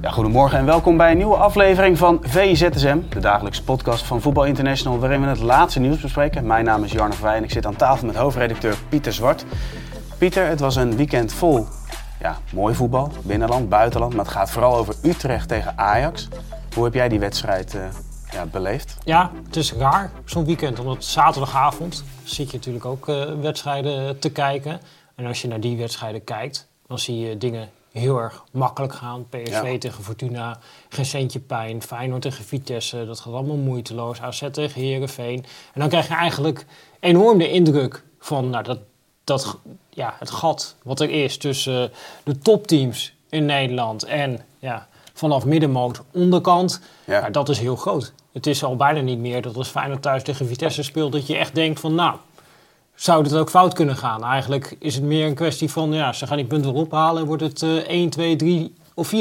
Ja, goedemorgen en welkom bij een nieuwe aflevering van VZSM, de dagelijkse podcast van Voetbal International, waarin we het laatste nieuws bespreken. Mijn naam is Jarno Verwij en ik zit aan tafel met hoofdredacteur Pieter Zwart. Pieter, het was een weekend vol ja, mooi voetbal, binnenland, buitenland, maar het gaat vooral over Utrecht tegen Ajax. Hoe heb jij die wedstrijd uh, ja, beleefd? Ja, het is raar zo'n weekend, omdat zaterdagavond zit je natuurlijk ook uh, wedstrijden te kijken. En als je naar die wedstrijden kijkt, dan zie je dingen heel erg makkelijk gaan. PSV ja. tegen Fortuna, geen centje pijn. Feyenoord tegen Vitesse, dat gaat allemaal moeiteloos. AZ tegen Herenveen. En dan krijg je eigenlijk enorm de indruk van nou, dat, dat, ja, het gat wat er is tussen de topteams in Nederland en ja, vanaf middenmoot onderkant. Ja. Nou, dat is heel groot. Het is al bijna niet meer dat als Feyenoord thuis tegen Vitesse speelt, dat je echt denkt van nou, zou het ook fout kunnen gaan. Eigenlijk is het meer een kwestie van, ja, ze gaan die punten ophalen en wordt het uh, 1, 2, 3 of 4-0.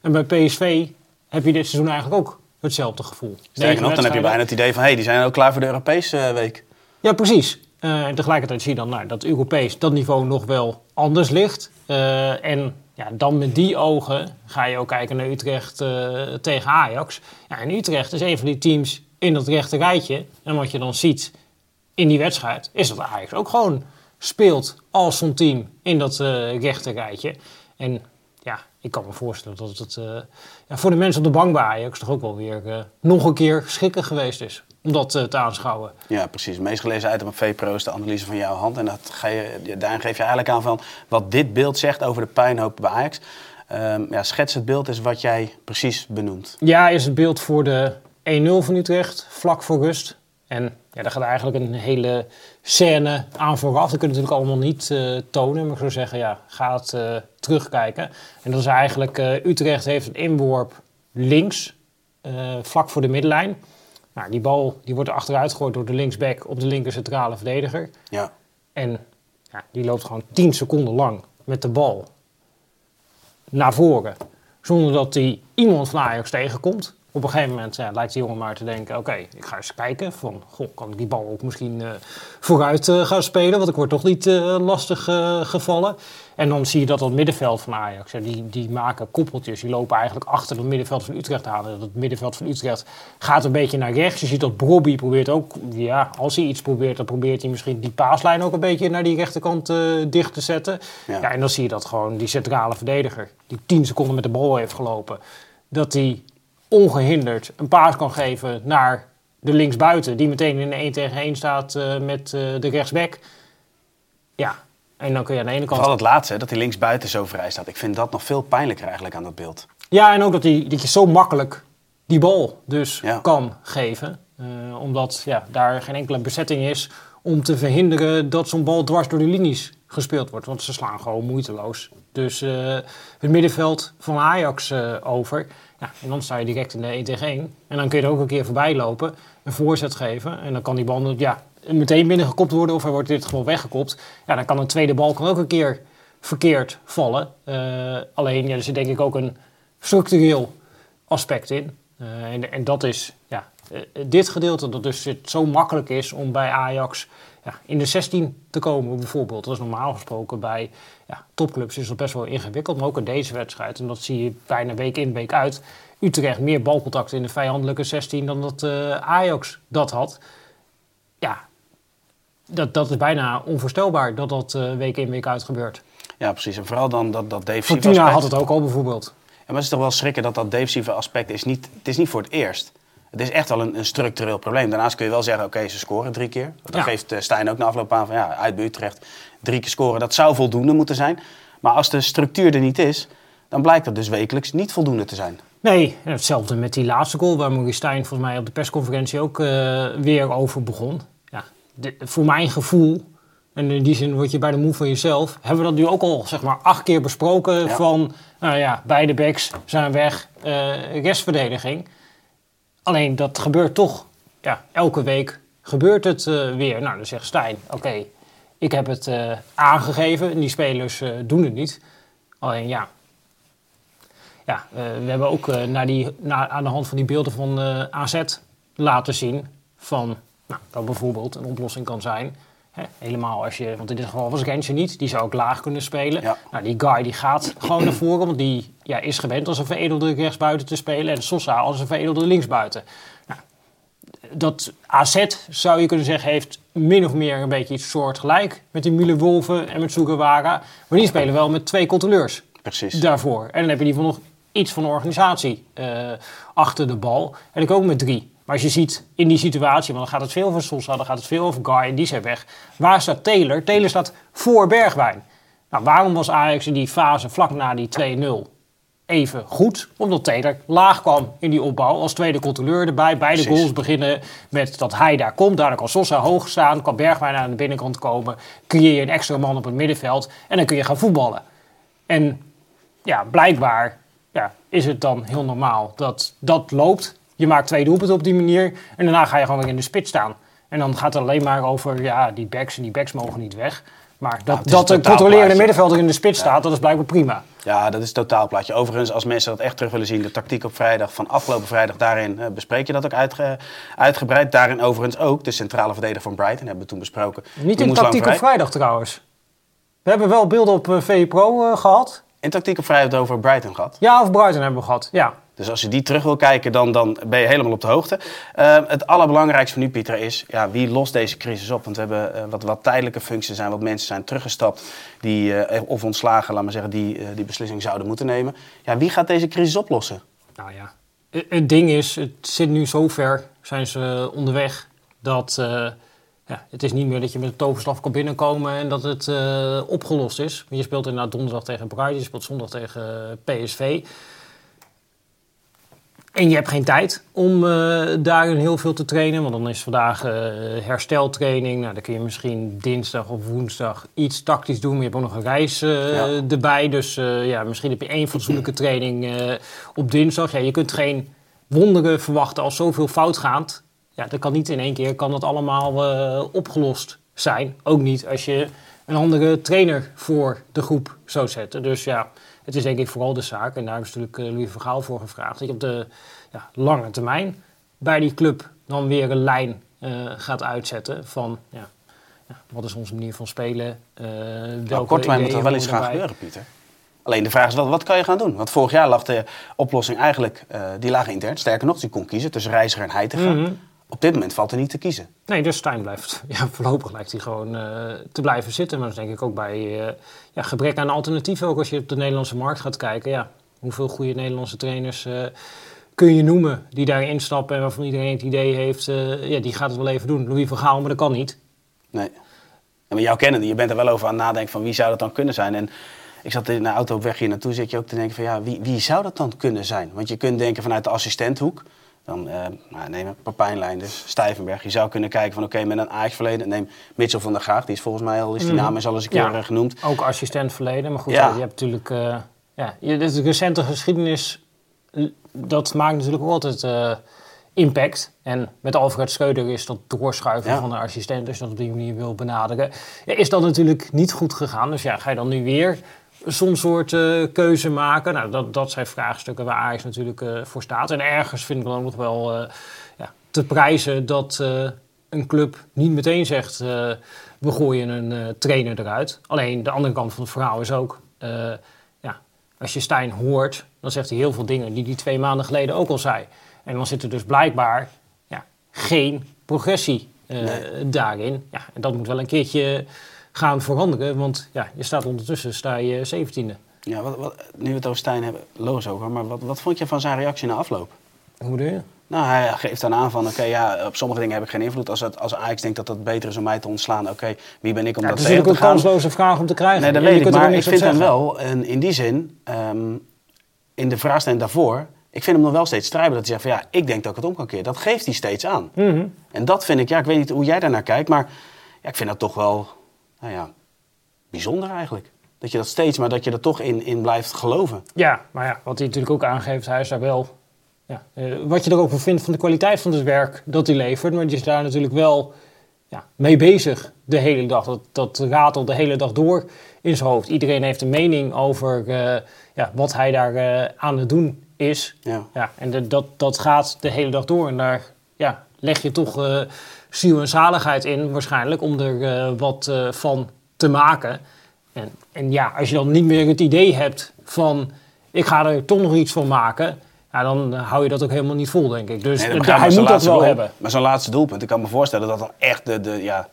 En bij PSV heb je dit seizoen eigenlijk ook hetzelfde gevoel. Sterker nog, dan heb je bijna het idee van, hé, hey, die zijn ook klaar voor de Europese uh, week. Ja, precies. Uh, en tegelijkertijd zie je dan nou, dat Europees dat niveau nog wel anders ligt. Uh, en ja, dan met die ogen ga je ook kijken naar Utrecht tegen Ajax. Ja, en Utrecht is een van die teams in dat rechte rijtje. En wat je dan ziet in die wedstrijd is dat Ajax ook gewoon speelt als zo'n team in dat uh, rechte rijtje. En ja, ik kan me voorstellen dat het uh, ja, voor de mensen op de bank bij Ajax toch ook wel weer uh, nog een keer schikken geweest is. Om dat te aanschouwen. Ja, precies. Het meest gelezen item op VPRO is de analyse van jouw hand. En dat ga je, daarin geef je eigenlijk aan van wat dit beeld zegt over de puinhoop bij Ajax. Um, ja, schets het beeld is wat jij precies benoemt. Ja, is het beeld voor de 1-0 van Utrecht, vlak voor rust. En ja, daar gaat eigenlijk een hele scène aan vooraf. Dat kunnen we natuurlijk allemaal niet uh, tonen. Maar ik zou zeggen, ja, ga het uh, terugkijken. En dat is eigenlijk, uh, Utrecht heeft een inworp links, vlak voor de middenlijn. Nou, die bal die wordt achteruit gegooid door de linksback op de linker centrale verdediger. Ja. En ja, die loopt gewoon 10 seconden lang met de bal naar voren. Zonder dat hij iemand van Ajax tegenkomt op een gegeven moment ja, lijkt die jongen maar te denken: oké, okay, ik ga eens kijken. Van, goh, kan ik die bal ook misschien uh, vooruit uh, gaan spelen? Want ik word toch niet uh, lastig gevallen. En dan zie je dat dat middenveld van Ajax, ja, die, die maken koppeltjes. Die lopen eigenlijk achter het middenveld van Utrecht aan. En dat middenveld van Utrecht gaat een beetje naar rechts. Je ziet dat Brobby probeert ook, ja, als hij iets probeert, dan probeert hij misschien die paaslijn ook een beetje naar die rechterkant dicht te zetten. Ja. ja, en dan zie je dat gewoon die centrale verdediger, die 10 seconden met de bal heeft gelopen, dat die ongehinderd een paas kan geven naar de linksbuiten, die meteen in een 1 tegen 1 staat uh, met uh, de rechtsback. Ja, en dan kun je aan de ene kant... Vooral het laatste, dat hij linksbuiten zo vrij staat. Ik vind dat nog veel pijnlijker eigenlijk aan dat beeld. Ja, en ook dat, hij, dat je zo makkelijk die bal dus ja. kan geven. Uh, omdat ja, daar geen enkele bezetting is om te verhinderen dat zo'n bal dwars door de linies gespeeld wordt. Want ze slaan gewoon moeiteloos. Dus het middenveld van Ajax over... Ja, en dan sta je direct in de 1 tegen 1. En dan kun je er ook een keer voorbij lopen, een voorzet geven. En dan kan die bal ja, meteen binnengekopt worden of hij wordt dit gewoon weggekopt. Ja, dan kan een tweede bal kan ook een keer verkeerd vallen. Uh, alleen, ja, er zit denk ik ook een structureel aspect in. En, en, dat is ja, dit gedeelte, dat dus het zo makkelijk is om bij Ajax ja, in de 16 te komen bijvoorbeeld. Dat is normaal gesproken bij ja, topclubs is dat best wel ingewikkeld, maar ook in deze wedstrijd. En dat zie je bijna week in, week uit. Utrecht meer balcontact in de vijandelijke 16 dan dat uh, Ajax dat had. Ja, dat, dat is bijna onvoorstelbaar dat dat uh, week in, week uit gebeurt. Ja, precies. En vooral dan dat, dat defensieve Fortuna aspect. had het ook al bijvoorbeeld. Ja, maar het is toch wel schrikken dat dat defensieve aspect is niet... Het is niet voor het eerst. Het is echt wel een, een, structureel probleem. Daarnaast kun je wel zeggen, oké, ze scoren drie keer. Dat geeft uh, Stijn ook na afloop aan van, ja, uit bij Utrecht drie keer scoren. Dat zou voldoende moeten zijn. Maar als de structuur er niet is, dan blijkt dat dus wekelijks niet voldoende te zijn. Nee, hetzelfde met die laatste goal waar Maurice Stijn volgens mij op de persconferentie ook uh, weer over begon. Ja, voor mijn gevoel, en in die zin word je bij de moe van jezelf, hebben we dat nu ook al zeg maar acht keer besproken van, nou ja, beide backs zijn weg, uh, restverdediging. Alleen dat gebeurt toch, ja, elke week gebeurt het uh, weer. Nou, dan zegt Stijn, oké, ik heb het aangegeven en die spelers doen het niet. Alleen ja, ja, we hebben ook naar die, naar, aan de hand van die beelden van AZ laten zien van nou, dat bijvoorbeeld een oplossing kan zijn. Helemaal als je, want in dit geval was Gensje niet, die zou ook laag kunnen spelen. Ja. Nou, die guy die gaat gewoon naar voren, want die ja, is gewend als een veredelde rechtsbuiten te spelen. En Sosa als een veredelde linksbuiten. Nou, dat AZ, zou je kunnen zeggen, heeft min of meer een beetje iets soortgelijk met die Müller Wolven en met Sugawara. Maar die spelen wel met twee controleurs. Precies. Daarvoor. En dan heb je die van nog iets van een organisatie uh, achter de bal. En ik ook met drie. Maar als je ziet in die situatie, want dan gaat het veel over Sosa, dan gaat het veel over Guy en die zijn weg. Waar staat Taylor? Taylor staat voor Bergwijn. Nou, waarom was Ajax in die fase vlak na die 2-0 even goed? Omdat Taylor laag kwam in die opbouw als tweede controleur erbij. Beide Precies. goals beginnen met dat hij daar komt. Daardoor kan Sosa hoog staan, kan Bergwijn aan de binnenkant komen. Creëer je een extra man op het middenveld en dan kun je gaan voetballen. En ja, blijkbaar ja, is het dan heel normaal dat dat loopt. Je maakt twee doelpunten op die manier en daarna ga je gewoon weer in de spits staan. En dan gaat het alleen maar over, ja, die backs en die backs mogen niet weg. Maar dat, ja, dat de controlerende middenvelder in de spits staat, dat is blijkbaar prima. Ja, dat is het totaalplaatje. Overigens, als mensen dat echt terug willen zien, de tactiek op vrijdag van afgelopen vrijdag, daarin uh, bespreek je dat ook uitge uitgebreid. Daarin overigens ook de centrale verdediger van Brighton, hebben we toen besproken. Niet in tactiek op vrijdag trouwens. We hebben wel beelden op uh, VE Pro uh, gehad. In tactiek op vrijheid over Brighton gehad? Ja, over Brighton hebben we gehad, ja. Dus als je die terug wil kijken, dan, dan ben je helemaal op de hoogte. Uh, het allerbelangrijkste van nu, Pieter, is ja, wie lost deze crisis op? Want we hebben uh, wat, wat tijdelijke functies zijn, wat mensen zijn teruggestapt, die, uh, of ontslagen, laat maar zeggen, die die beslissing zouden moeten nemen. Ja, wie gaat deze crisis oplossen? Nou ja, het ding is, het zit nu zo ver, zijn ze onderweg, dat ja, het is niet meer dat je met een toverstaf kan binnenkomen en dat het opgelost is. Je speelt inderdaad donderdag tegen Brighton, je speelt zondag tegen PSV. En je hebt geen tijd om uh, daarin heel veel te trainen. Want dan is vandaag uh, hersteltraining. Nou, dan kun je misschien dinsdag of woensdag iets tactisch doen. Maar je hebt ook nog een reis uh, ja. erbij. Dus ja, misschien heb je één fatsoenlijke training op dinsdag. Ja, je kunt geen wonderen verwachten als zoveel fout gaat ja, dat kan niet in één keer kan dat allemaal opgelost zijn. Ook niet als je een andere trainer voor de groep zou zetten. Dus ja, het is denk ik vooral de zaak, en daar is natuurlijk uh, Louis Vergaal voor gevraagd, dat je op de ja, lange termijn bij die club dan weer een lijn uh, gaat uitzetten van ja, ja, wat is onze manier van spelen. Uh, nou, kort termijn moet er wel iets gaan gebeuren, Pieter. Alleen de vraag is, wat, wat kan je gaan doen? Want vorig jaar lag de oplossing eigenlijk, die lag intern. Sterker nog, die kon kiezen tussen Reiziger en Heitinga. Mm -hmm op dit moment valt er niet te kiezen. Nee, dus Stijn blijft, ja, voorlopig lijkt hij gewoon uh, te blijven zitten. Maar dat denk ik ook bij uh, ja, gebrek aan alternatieven. Ook als je op de Nederlandse markt gaat kijken. Ja, hoeveel goede Nederlandse trainers uh, kun je noemen die daarin instappen en waarvan iedereen het idee heeft, ja, die gaat het wel even doen. Louis van Gaal, maar dat kan niet. Nee. En met jou kennen, je bent er wel over aan het nadenken van wie zou dat dan kunnen zijn. En ik zat in de auto op weg hier naartoe, zit je ook te denken van ja, wie, wie zou dat dan kunnen zijn? Want je kunt denken vanuit de assistenthoek. Dan uh, nou, neem een Papijnlijn, dus Stijvenberg. Je zou kunnen kijken van oké, met een Ajax-verleden. Neem Mitchell van der Graag, die is volgens mij al, is die mm. naam is al eens een keer ja, genoemd. Ook assistent verleden, maar goed, ja. je hebt natuurlijk... Uh, ja, de recente geschiedenis, dat maakt natuurlijk ook altijd uh, impact. En met Alfred Schreuder is dat doorschuiven ja. van de assistent, als je dat op die manier wil benaderen. is dat natuurlijk niet goed gegaan. Dus ja, ga je dan nu weer zo'n soort uh, keuze maken? Nou, dat, dat zijn vraagstukken waar Ajax natuurlijk uh, voor staat. En ergens vind ik dan ook nog wel uh, ja, te prijzen dat een club niet meteen zegt... we gooien een trainer eruit. Alleen de andere kant van het verhaal is ook... ja, als je Stijn hoort, dan zegt hij heel veel dingen die hij twee maanden geleden ook al zei. En dan zit er dus blijkbaar ja, geen progressie nee. daarin. Ja, en dat moet wel een keertje gaan veranderen. Want ja, je staat ondertussen sta je zeventiende. Ja, wat, wat, nu we het over Stijn hebben, loos over. Maar wat, wat vond je van zijn reactie na afloop? Hoe bedoel je? Nou, hij geeft dan aan van, oké, ja, op sommige dingen heb ik geen invloed. Als, het, als Ajax denkt dat het beter is om mij te ontslaan, oké, wie ben ik om Ja, dat het is tegen natuurlijk te een gaan? kansloze vraag om te krijgen. Nee, dat weet ik, maar ik vind hem wel, en in die zin, ehm, in de vraagstelling daarvoor, ik vind hem nog wel steeds strijden dat hij zegt van, ja, ik denk dat ik het om kan keren. Dat geeft hij steeds aan. Mhm. En dat vind ik, ja, ik weet niet hoe jij daarnaar kijkt, maar ja, ik vind dat toch wel, nou ja, bijzonder eigenlijk. Dat je dat steeds, maar dat je er toch in, in blijft geloven. Ja, maar ja, wat hij natuurlijk ook aangeeft, hij is daar wel... Ja, eh, wat je er ook van vindt van de kwaliteit van het werk dat hij levert. Maar die is daar natuurlijk wel ja, mee bezig de hele dag. Dat, dat ratelt de hele dag door in zijn hoofd. Iedereen heeft een mening over eh, ja, wat hij daar eh, aan het doen is. Ja. Ja, en de- dat, dat gaat de hele dag door. En daar ja, leg je toch ziel en zaligheid in waarschijnlijk om er eh, wat eh, van te maken. En, en ja, als je dan niet meer het idee hebt van ik ga er toch nog iets van maken, ja, dan hou je dat ook helemaal niet vol, denk ik. Dus Nee, hij moet dat wel hebben. Maar zo'n laatste doelpunt, ik kan me voorstellen dat dat echt de, de, ja,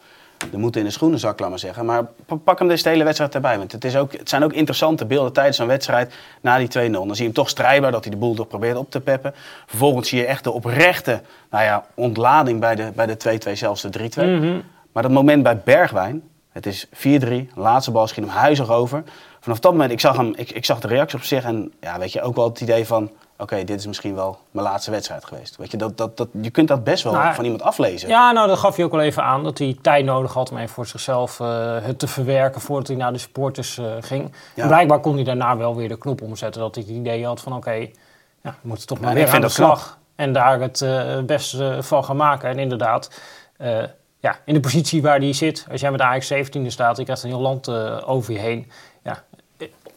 de moed in de schoenen zak, laat maar zeggen. Maar pa- pak hem deze hele wedstrijd erbij. Want het, is ook, het zijn ook interessante beelden tijdens zo'n wedstrijd na die 2-0. Dan zie je hem toch strijdbaar, dat hij de boel toch probeert op te peppen. Vervolgens zie je echt de oprechte nou ja, ontlading bij de, bij de 2-2, zelfs de 3-2. Mhm. Maar dat moment bij Bergwijn, het is 4-3, laatste bal schiet hem huizig over. Vanaf dat moment, ik zag, hem, ik, ik zag de reactie op zich en ja, weet je, ook wel het idee van... Oké, dit is misschien wel mijn laatste wedstrijd geweest. Weet je, dat, dat, dat, je kunt dat best wel Nou, van iemand aflezen. Ja, nou, dat gaf hij ook wel even aan. Dat hij tijd nodig had om even voor zichzelf eh, het te verwerken voordat hij naar de supporters eh, ging. Ja. En blijkbaar kon hij daarna wel weer de knop omzetten. Dat hij het idee had van oké, ja, we moeten toch maar Ja, weer aan de knap. slag. En daar het eh, beste van gaan maken. En inderdaad, ja, in de positie waar hij zit. Als jij met Ajax 17e staat, je krijgt een heel land over je heen.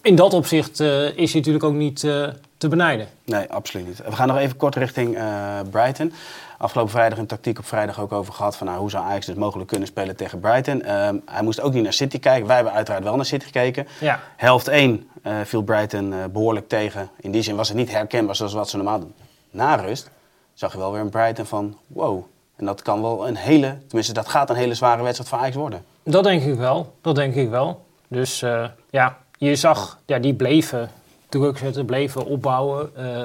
In dat opzicht eh, is hij natuurlijk ook niet eh, te benijden. Nee, absoluut niet. We gaan nog even kort richting eh, Brighton. Afgelopen vrijdag in tactiek op vrijdag ook over gehad van nou, hoe zou Ajax dus mogelijk kunnen spelen tegen Brighton. Ehm, hij moest ook niet naar City kijken. Wij hebben uiteraard wel naar City gekeken. Ja. Helft 1 eh, viel Brighton eh, behoorlijk tegen. In die zin was het niet herkenbaar zoals wat ze normaal doen. Na rust zag je wel weer een Brighton van wow. En dat kan wel een hele, tenminste dat gaat een hele zware wedstrijd voor Ajax worden. Dat denk ik wel. Dat denk ik wel. Dus ja, je zag, ja, die bleven druk zetten, bleven opbouwen. eh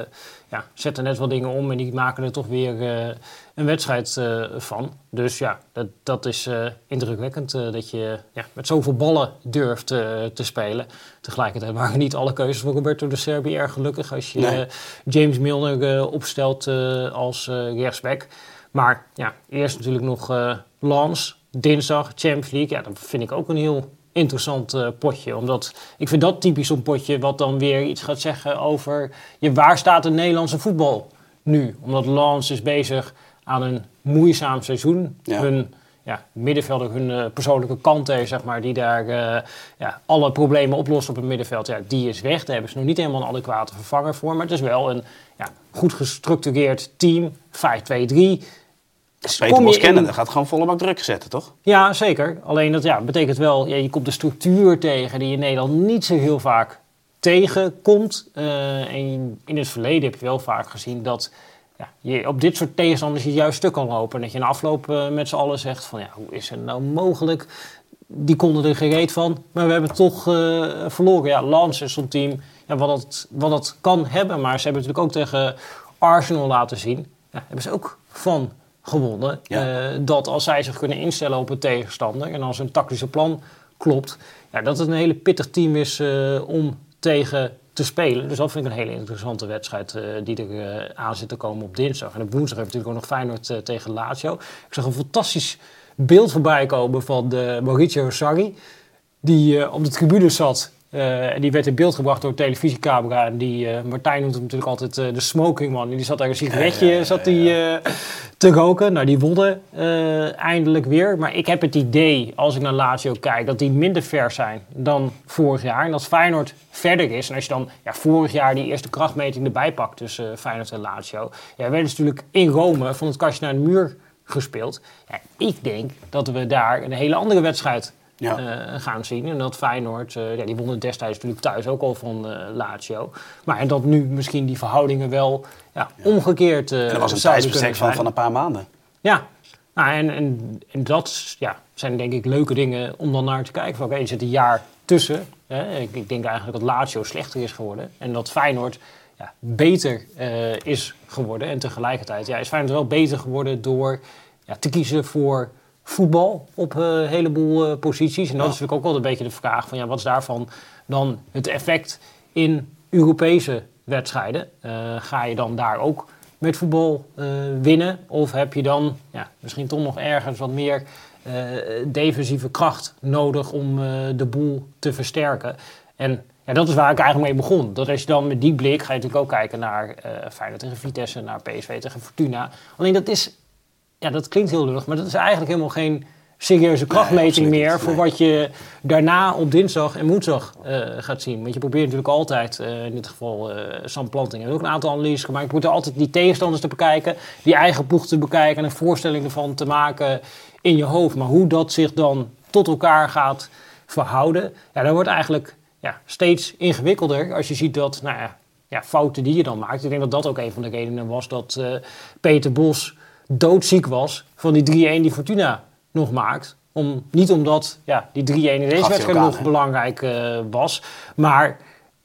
ja, zetten net wat dingen om en die maken er toch weer eh, een wedstrijd eh, van. Dus ja, dat, dat is indrukwekkend dat je ja, met zoveel ballen durft te spelen. Tegelijkertijd waren niet alle keuzes voor Roberto de Serbi erg gelukkig. Als je Nee. James Milner opstelt als rechtsback. Maar ja, eerst natuurlijk nog Lans, dinsdag, Champions League. Ja, dat vind ik ook een heel interessant eh, potje. Omdat ik vind dat typisch zo'n potje wat dan weer iets gaat zeggen over... Ja, waar staat de Nederlandse voetbal nu? Omdat Lans is bezig aan een moeizaam seizoen. Ja. Hun ja, middenvelder, hun eh, persoonlijke kante, zeg maar, die daar eh, ja, alle problemen oplost op het middenveld, ja, die is weg. Daar hebben ze nog niet helemaal een adequate vervanger voor. Maar het is wel een ja, goed gestructureerd team, 5-2-3. Dus Peter Bos kennen, in- dat gaat gewoon volle bak druk zetten, toch? Ja, zeker. Alleen dat ja, betekent wel, ja, je komt de structuur tegen die je in Nederland niet zo heel vaak tegenkomt. Eh, en in het verleden heb je wel vaak gezien dat ja, je op dit soort tegenstanders je juist stuk kan lopen. En dat je in afloop eh, met z'n allen zegt van ja, hoe is het nou mogelijk? Die konden er gereed van, maar we hebben toch eh, verloren. Ja, Lans is zo'n team ja, wat, het, wat het kan hebben. Maar ze hebben natuurlijk ook tegen Arsenal laten zien. Ja, hebben ze ook van gewonnen. Ja. Eh, dat als zij zich kunnen instellen op een tegenstander en als hun tactische plan klopt, ja, dat het een hele pittig team is eh, om tegen te spelen. Dus dat vind ik een hele interessante wedstrijd eh, die er eh, aan zit te komen op dinsdag. En op woensdag hebben we natuurlijk ook nog Feyenoord tegen Lazio. Ik zag een fantastisch beeld voorbij komen van de Mauricio Sarri, die op de tribune zat. Eh, en die werd in beeld gebracht door een televisiecamera. En die, eh, Martijn noemt hem natuurlijk altijd eh, de smoking man. En die zat daar een sigaretje Ja, ja, ja, zat die, te roken. Nou, die wonnen eindelijk weer. Maar ik heb het idee, als ik naar Lazio kijk, dat die minder ver zijn dan vorig jaar. En dat Feyenoord verder is. En als je dan ja, vorig jaar die eerste krachtmeting erbij pakt tussen Feyenoord en Lazio. Ja, werden ze natuurlijk in Rome van het kastje naar de muur gespeeld. Ja, ik denk dat we daar een hele andere wedstrijd Ja. eh, gaan zien. En dat Feyenoord, eh, ja, die wonnen destijds natuurlijk thuis ook al van eh, Lazio. Maar dat nu misschien die verhoudingen wel ja, omgekeerd En dat was een tijdsbestek van, van een paar maanden. Ja, nou, en, en, en dat ja, zijn denk ik leuke dingen om dan naar te kijken. Van, Oké, er zit een jaar tussen. Hè. Ik, ik denk eigenlijk dat Lazio slechter is geworden. En dat Feyenoord ja, beter is geworden. En tegelijkertijd ja, is Feyenoord wel beter geworden door ja, te kiezen voor voetbal op een heleboel posities. En dat is natuurlijk ook wel een beetje de vraag van ja, wat is daarvan dan het effect in Europese wedstrijden? ga je dan daar ook met voetbal winnen? Of heb je dan ja, misschien toch nog ergens wat meer uh, defensieve kracht nodig om uh, de boel te versterken. En ja, dat is waar ik eigenlijk mee begon. Dat als je dan met die blik ga je natuurlijk ook kijken naar Feyenoord tegen Vitesse, naar PSV tegen Fortuna. Alleen dat is, ja, dat klinkt heel lullig, maar dat is eigenlijk helemaal geen serieuze krachtmeting meer voor wat je daarna op dinsdag en woensdag uh, gaat zien. Want je probeert natuurlijk altijd, uh, in dit geval uh, Sam Planting heeft ook een aantal analyses gemaakt, je probeert altijd die tegenstanders te bekijken, die eigen ploeg te bekijken en een voorstelling ervan te maken in je hoofd. Maar hoe dat zich dan tot elkaar gaat verhouden, ja, dat wordt eigenlijk ja, steeds ingewikkelder als je ziet dat, nou ja, ja, fouten die je dan maakt. Ik denk dat dat ook een van de redenen was dat Peter Bos doodziek was van die 3-1 die Fortuna nog maakt. Om, niet omdat ja, die 3-1 in deze wedstrijd nog belangrijk uh, was. Maar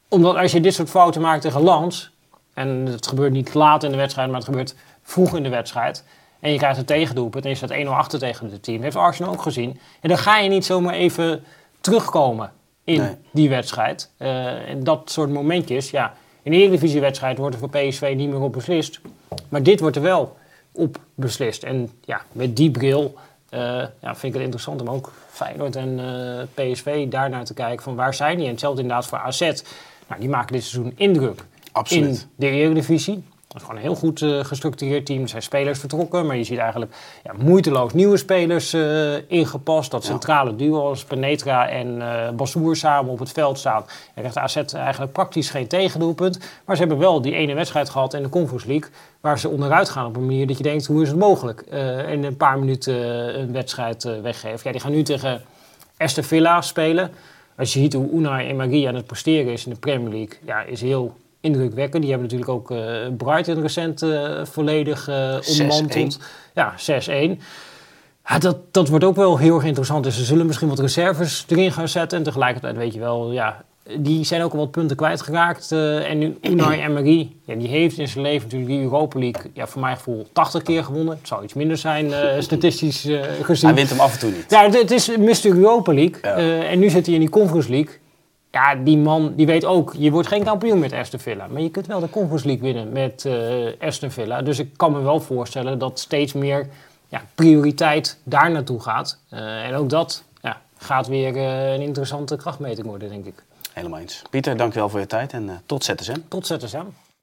omdat als je dit soort fouten maakt tegen Lans. En het gebeurt niet laat in de wedstrijd, maar het gebeurt vroeg in de wedstrijd. En je krijgt een tegendoelpunt en je staat 1-0 achter tegen het team. Dat heeft Arsenal ook gezien. En dan ga je niet zomaar even terugkomen in die wedstrijd. Uh, en dat soort momentjes, ja. In de Eredivisie-wedstrijd wordt er voor PSV niet meer op beslist. Maar dit wordt er wel op beslist. En ja, met die bril uh, ja, vind ik het interessant om ook Feyenoord en uh, PSV daarnaar te kijken van waar zijn die. En hetzelfde inderdaad voor AZ. Nou, die maken dit seizoen indruk Absoluut. in de Eredivisie. Is gewoon een heel goed uh, gestructureerd team. Er zijn spelers vertrokken, maar je ziet eigenlijk ja, moeiteloos nieuwe spelers uh, ingepast. Dat centrale duo als Penetra en uh, Bassoer samen op het veld staan. En krijgt AZ eigenlijk praktisch geen tegendoelpunt. Maar ze hebben wel die ene wedstrijd gehad in de Conference League... waar ze onderuit gaan op een manier dat je denkt, hoe is het mogelijk? in een paar minuten een wedstrijd weggeven. Ja, die gaan nu tegen Aston Villa spelen. Als je ziet hoe Unai Emery aan het presteren is in de Premier League... Ja, is heel indrukwekkend. Die hebben natuurlijk ook uh, Brighton recent uh, volledig uh. Ja, 6-1. Ja, dat, dat wordt ook wel heel erg interessant. Dus ze zullen misschien wat reserves erin gaan zetten. En tegelijkertijd weet je wel, ja, die zijn ook al wat punten kwijtgeraakt. Uh, en nu Unai Emery, ja, die heeft in zijn leven natuurlijk die Europa League, ja, voor mijn gevoel, 80 keer gewonnen. Het zou iets minder zijn, uh, statistisch uh, gezien. Hij wint hem af en toe niet. Ja, het, is Mr. Europa League. en nu zit hij in die Conference League ja, die man die weet ook, je wordt geen kampioen met Aston Villa. Maar je kunt wel de Conference League winnen met uh, Aston Villa. Dus ik kan me wel voorstellen dat steeds meer ja, prioriteit daar naartoe gaat. Uh, en ook dat ja, gaat weer uh, een interessante krachtmeting worden, denk ik. Helemaal eens. Pieter, dankjewel voor je tijd en tot ZSM. Tot ZSM.